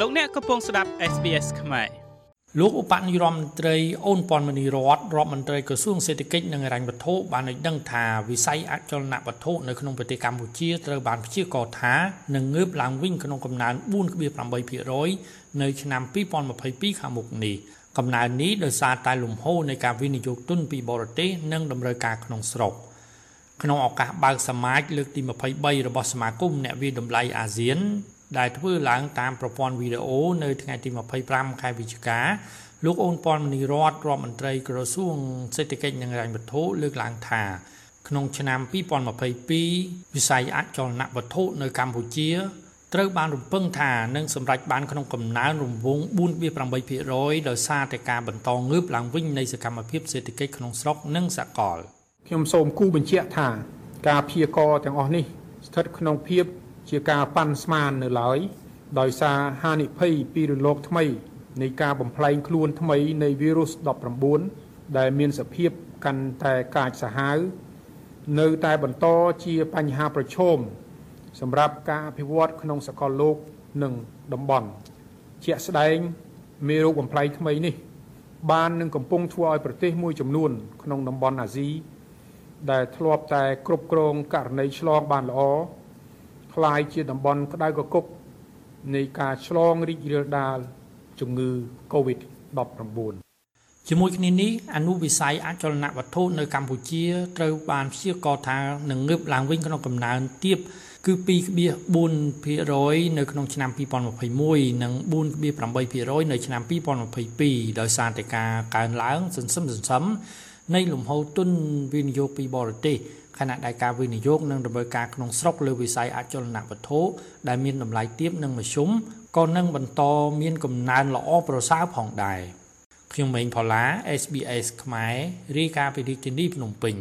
លោកអ្នកកំពុងស្ដាប់ SBS ខ្មែរលោកឧបនាយករដ្ឋមន្ត្រីអូនប៉ុនមនីរតរដ្ឋមន្ត្រីក្រសួងសេដ្ឋកិច្ចនិងហិរញ្ញវត្ថុបានឲ្យដឹងថាវិស័យអចលនវត្ថុនៅក្នុងប្រទេសកម្ពុជាត្រូវបានព្យាករថានឹងងើបឡើងវិញក្នុងកំណើន4.8%នៅឆ្នាំ2022ខាងមុខនេះកំណើននេះដោយសារតែលំហូរនៃការវិនិយោគទុនពីបរទេសនិងតម្រូវការក្នុងស្រុកក្នុងឱកាសបើកសមាជលើកទី23របស់សមាគមអ្នកវិតម្លៃអាស៊ាន ដែលធ្វើឡើងតាមប្រព័ន្ធវីដេអូនៅថ្ងៃទី25ខែវិច្ឆិកាលោកអូនពាន់មនីរតរដ្ឋមន្ត្រីក្រសួងសេដ្ឋកិច្ចនិងហិរញ្ញវត្ថុលើកឡើងថាក្នុងឆ្នាំ2022វិស័យអចលនវត្ថុនៅកម្ពុជាត្រូវបានរំពឹងថានឹងសម្រេចបានក្នុងកំណើនរង្វង់4.8%ដោយសារតែការបន្តងើបឡើងវិញនៃសកម្មភាពសេដ្ឋកិច្ចក្នុងស្រុកនិងសកលខ្ញុំសូមគូបញ្ជាក់ថាការព្យាករទាំងអស់នេះស្ថិតក្នុងភាព ជាការប៉ាន់ស្មាននៅឡើយដោយសារហានិភ័យពីរលកថ្មី នៃការបំផ្លែងខ្លួនថ្មីនៃវីរុស19ដែលមានសភាពកាន់តែកាចសាហាវនៅតែបន្តជាបញ្ហាប្រឈមសម្រាប់ការអភិវឌ្ឍក្នុងសកលលោកនិងតំបន់ជាក់ស្ដែងមេរោគបំផ្លែងថ្មីនេះ បាននឹងកំពុងធ្វើឲ្យប្រទេសមួយចំនួន ក្នុងតំបន់អាស៊ីដែលធ្លាប់តែគ្រប់គ្រងករណីឆ្លងបានល្អ คล้ายជាតំបន់ក្តៅកគុកនៃការឆ្លងរីករាលដាលជំងឺ Covid-19 ជាមួយគ្នានេះអនុវិស័យអចលនវត្ថុនៅកម្ពុជាត្រូវបានព្យាករណ៍ថានឹងងើបឡើងវិញក្នុងកំណើនទាបគឺ2.4%នៅក្នុងឆ្នាំ2021និង4.8%នៅឆ្នាំ2022ដោយសារតែការកើនឡើងសន្សឹមសន្សឹម នៃលំហូរទុនវិនិយោគពីបរទេសខណៈដែលការវិនិយោគនិងដំណើរការក្នុងស្រុកលើវិស័យអចលនវត្ថុដែលមានតម្លៃទាបនិងមធ្យមក៏នឹងបន្តមានកំណើនល្អប្រសើរផងដែរខ្ញុំម៉េងផល្លា SBS ខ្មែររាយការណ៍ពីរាជធានីភ្នំពេញ